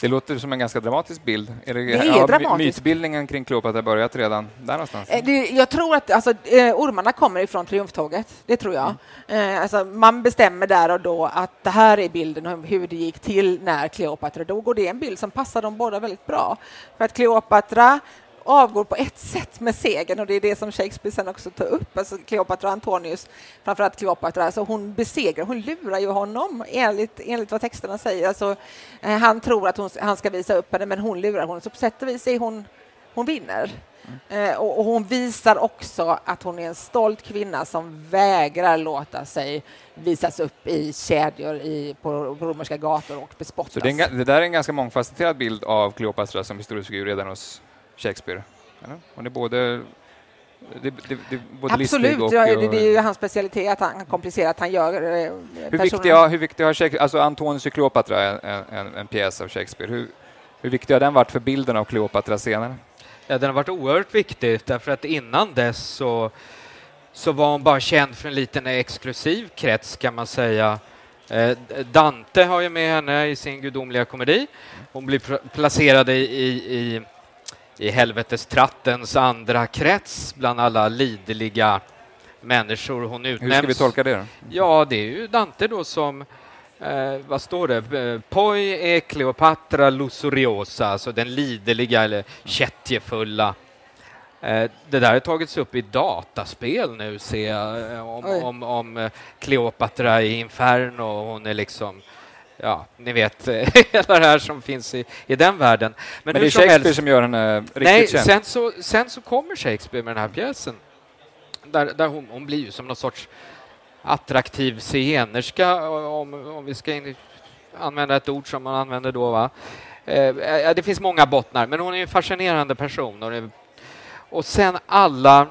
Det låter som en ganska dramatisk bild. Är det, det är har dramatisk. mytbildningen kring Kleopatra börjat redan där någonstans? Eh, det, jag tror att alltså, eh, ormarna kommer ifrån triumftåget, det tror jag. Mm. Alltså, man bestämmer där och då att det här är bilden om hur det gick till när Kleopatra dog och det är en bild som passar dem båda väldigt bra. För att Kleopatra avgår på ett sätt med segern och det är det som Shakespeare sen också tar upp, alltså Kleopatra och Antonius, framförallt Kleopatra, alltså hon besegrar, hon lurar ju honom enligt, enligt vad texterna säger. Alltså, eh, han tror att hon, han ska visa upp henne men hon lurar honom, så på sätt och vis är hon, hon vinner. Mm. Eh, och, och, hon visar också att hon är en stolt kvinna som vägrar låta sig visas upp i kedjor i, på, på romerska gator och bespottas. Så det, en, det där är en ganska mångfacetterad bild av Kleopatra som historisk figur redan hos Shakespeare? Eller? Hon är både det, det, det, både Absolut, och, ja, det, det, är ju hans specialitet att han komplicerar, att han gör eh, hur viktiga, hur viktiga har Shakespeare, alltså Antonius och Kleopatra är en, en, en, pjäs av Shakespeare. Hur, hur viktig har den varit för bilden av Kleopatra senare? Ja, den har varit oerhört viktig därför att innan dess så, så var hon bara känd för en liten exklusiv krets kan man säga. Eh, Dante har ju med henne i sin gudomliga komedi. Hon blir placerad i, i, i i helvetestrattens andra krets bland alla lideliga människor hon utnämns. Hur ska vi tolka det? Då? Ja, det är ju Dante då som Eh, vad står det? Eh, Poi e Cleopatra lusuriosa, alltså den lideliga eller kättjefulla. Eh, det där har tagits upp i dataspel nu, ser jag, eh, om, om, om Kleopatra i Inferno. Hon är liksom ja, ni vet, hela det här som finns i, i den världen. Men, Men det är Shakespeare helst, som gör henne riktigt nej, känd? Sen så, sen så kommer Shakespeare med den här pjäsen, där, där hon, hon blir ju som någon sorts attraktiv scenerska, om, om vi ska in, använda ett ord som man använder då. Va? Eh, det finns många bottnar, men hon är en fascinerande person. Och, det, och sen alla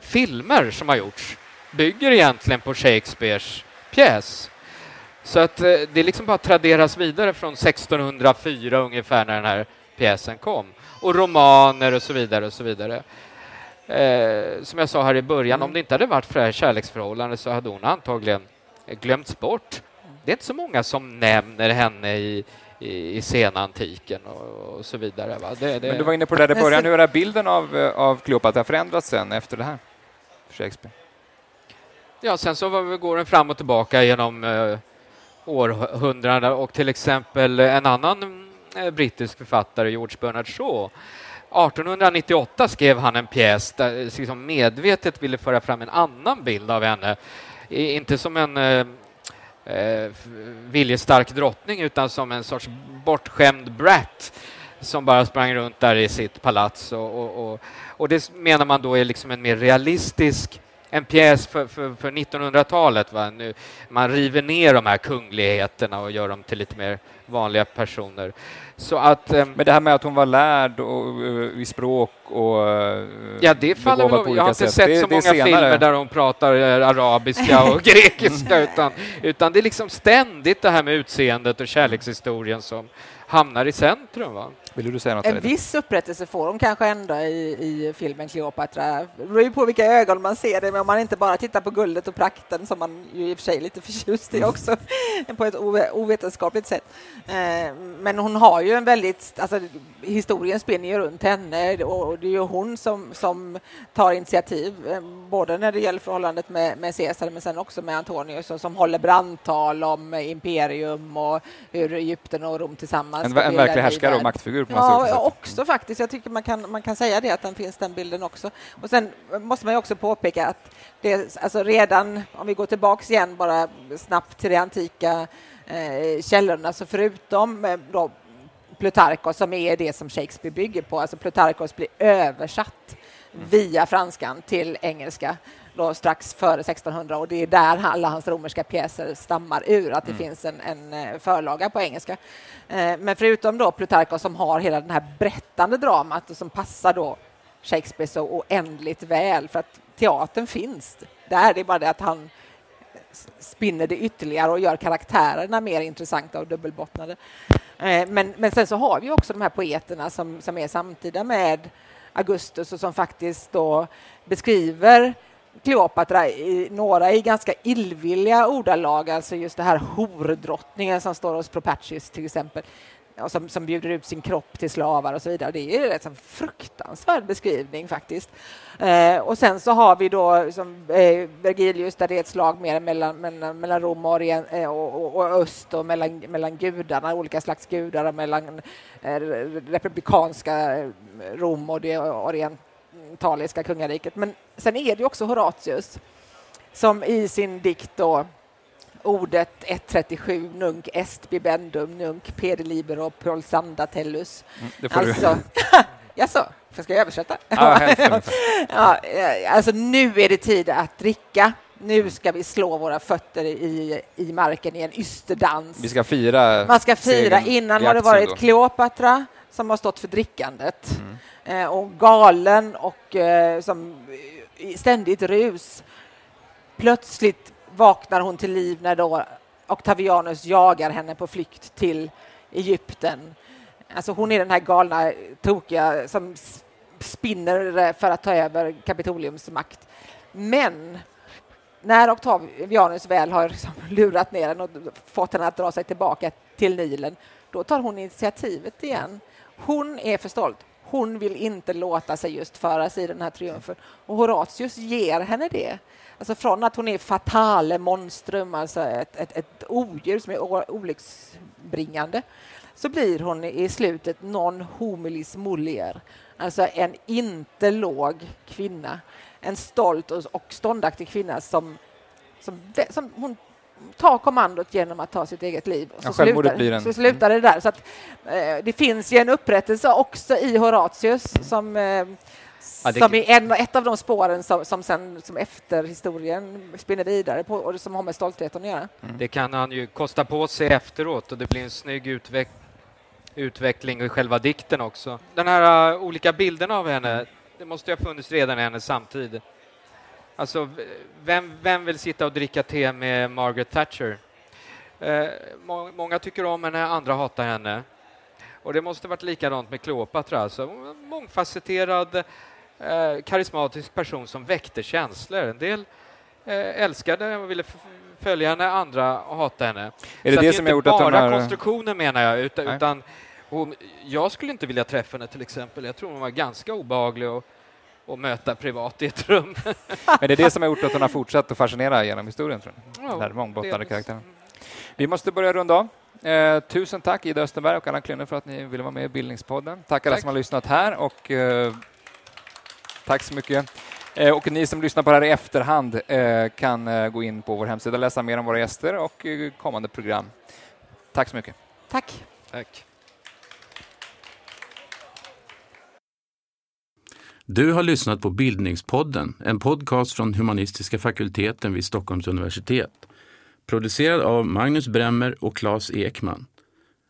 filmer som har gjorts bygger egentligen på Shakespeares pjäs. Så att eh, det liksom bara traderas vidare från 1604 ungefär när den här pjäsen kom. Och romaner och så vidare och så vidare. Eh, som jag sa här i början, mm. om det inte hade varit för det här kärleksförhållandet så hade hon antagligen glömts bort. Det är inte så många som nämner henne i, i, i senantiken och, och, så vidare. Det, det... Men du var inne på det där i början, hur har bilden av, eh, av Kleopatra förändrats sen efter det här? Shakespeare? Ja, sen så går den fram och tillbaka genom eh, århundraden och till exempel en annan eh, brittisk författare, George Bernard Shaw 1898 skrev han en pjäs där eh, liksom medvetet ville föra fram en annan bild av henne. Inte som en eh, eh, viljestark drottning utan som en sorts bortskämd brat som bara sprang runt där i sitt palats. Och, och, och, och det menar man då är liksom en mer realistisk en pjäs för, för, för 1900-talet. Va? Nu, man river ner de här kungligheterna och gör dem till lite mer vanliga personer. Så att, eh, Men det här med att hon var lärd och, uh, i språk och uh, Ja, det faller väl Jag har inte sätt. sett det, så många senare. filmer där hon pratar arabiska och grekiska, utan, utan det är liksom ständigt det här med utseendet och kärlekshistorien som hamnar i centrum. Va? Vill du säga något? En viss upprättelse får hon kanske ändå i, i filmen Kleopatra. Det beror ju på vilka ögon man ser det, men om man inte bara tittar på guldet och prakten, som man ju i och för sig är lite förtjust i mm. också, på ett ovetenskapligt sätt. Eh, men hon har ju en väldigt, alltså historien spinner ju runt henne och det är ju hon som, som tar initiativ, eh, både när det gäller förhållandet med, med Caesar, men sen också med Antonius, och som håller brandtal om imperium och hur Egypten och Rom tillsammans En, en verklig härskare och maktfigur på ja, ja, också faktiskt. Jag tycker man kan, man kan säga det, att den finns den bilden också. Och sen måste man ju också påpeka att det, alltså redan, om vi går tillbaks igen bara snabbt till de antika eh, källorna, så förutom eh, då Plutarkos som är det som Shakespeare bygger på, alltså Plutarkos blir översatt mm. via franskan till engelska då strax före 1600 och det är där alla hans romerska pjäser stammar ur, att det mm. finns en, en, eh, förlaga på engelska. Eh, men förutom då Plutarkos som har hela det här berättande dramat och som passar då Shakespeare så oändligt väl för att teatern finns där. Det är bara det att han spinner det ytterligare och gör karaktärerna mer intressanta och dubbelbottnade. Eh, men, men sen så har vi också de här poeterna som, som är samtida med Augustus och som faktiskt då beskriver Kleopatra, i, några i ganska illvilliga ordalag, alltså just det här hordrottningen som står hos Propertius till exempel, och som, som bjuder ut sin kropp till slavar och så vidare. Det är en fruktansvärd beskrivning faktiskt. Eh, och sen så har vi då som, eh, Vergilius där det är ett slag mer mellan, mellan, mellan Rom och, orient, eh, och, och, och, öst och mellan, mellan gudarna, olika slags gudar, och mellan eh, republikanska eh, Rom och det orient italiska kungariket. Men sen är det också Horatius som i sin dikt då ordet 137 nunc est bibendum nunc pede libero prolsanda tellus. Mm, det får alltså, du. jaså, ska jag översätta? Ja, ja, eh, alltså nu är det tid att dricka. Nu ska vi slå våra fötter i, i marken i en ysterdans. Vi ska fira. Man ska fira. Innan har det varit Kleopatra som har stått för drickandet. Mm. Eh, och galen och eh, som ständigt rus. Plötsligt vaknar hon till liv när då Octavianus jagar henne på flykt till Egypten. Alltså hon är den här galna, tokiga som spinner för att ta över Kapitoliums makt. Men när Octavianus väl har liksom lurat ner henne och fått henne att dra sig tillbaka till Nilen, då tar hon initiativet igen. Hon är för stolt. Hon vill inte låta sig just föras i den här triumfen. Och Horatius ger henne det. Alltså från att hon är fatale monstrum, alltså ett, ett, ett odjur som är olycksbringande, så blir hon i slutet non homilis mulier, alltså en inte låg kvinna. En stolt och, och ståndaktig kvinna som, som, som hon ta kommandot genom att ta sitt eget liv. Och så, ja, slutar, blir en... så slutar det där. Så att, eh, det finns ju en upprättelse också i Horatius som, eh, ja, det... som är en, ett av de spåren som, som, sen, som efter historien spinner vidare på och som har med stoltheten att göra. Mm. Det kan han ju kosta på sig efteråt och det blir en snygg utveck utveckling i själva dikten också. Den här uh, olika bilderna av henne, det måste ju ha funnits redan i hennes samtid. Alltså, vem, vem vill sitta och dricka te med Margaret Thatcher? Eh, må, många tycker om henne, andra hatar henne. Och det måste varit likadant med Kleopatra, alltså mångfacetterad, eh, karismatisk person som väckte känslor. En del eh, älskade och ville följa henne, andra hatade henne. Är det Så det, det som gjort att hon har... konstruktionen menar jag, utan, utan hon, jag skulle inte vilja träffa henne till exempel. Jag tror hon var ganska obehaglig och och möta privat i ett rum. Men det är det som har gjort att hon har fortsatt att fascinera genom historien, tror jag. Ja, den här mångbottnade karaktären. Vi måste börja runda av. Eh, tusen tack Ida Österberg och Anna Klynne för att ni ville vara med i Bildningspodden. Tack alla som har lyssnat här och eh, tack så mycket. Eh, och ni som lyssnar på det här i efterhand eh, kan eh, gå in på vår hemsida och läsa mer om våra gäster och eh, kommande program. Tack så mycket. Tack. Tack. Du har lyssnat på Bildningspodden, en podcast från humanistiska fakulteten vid Stockholms universitet. Producerad av Magnus Bremmer och Claes Ekman.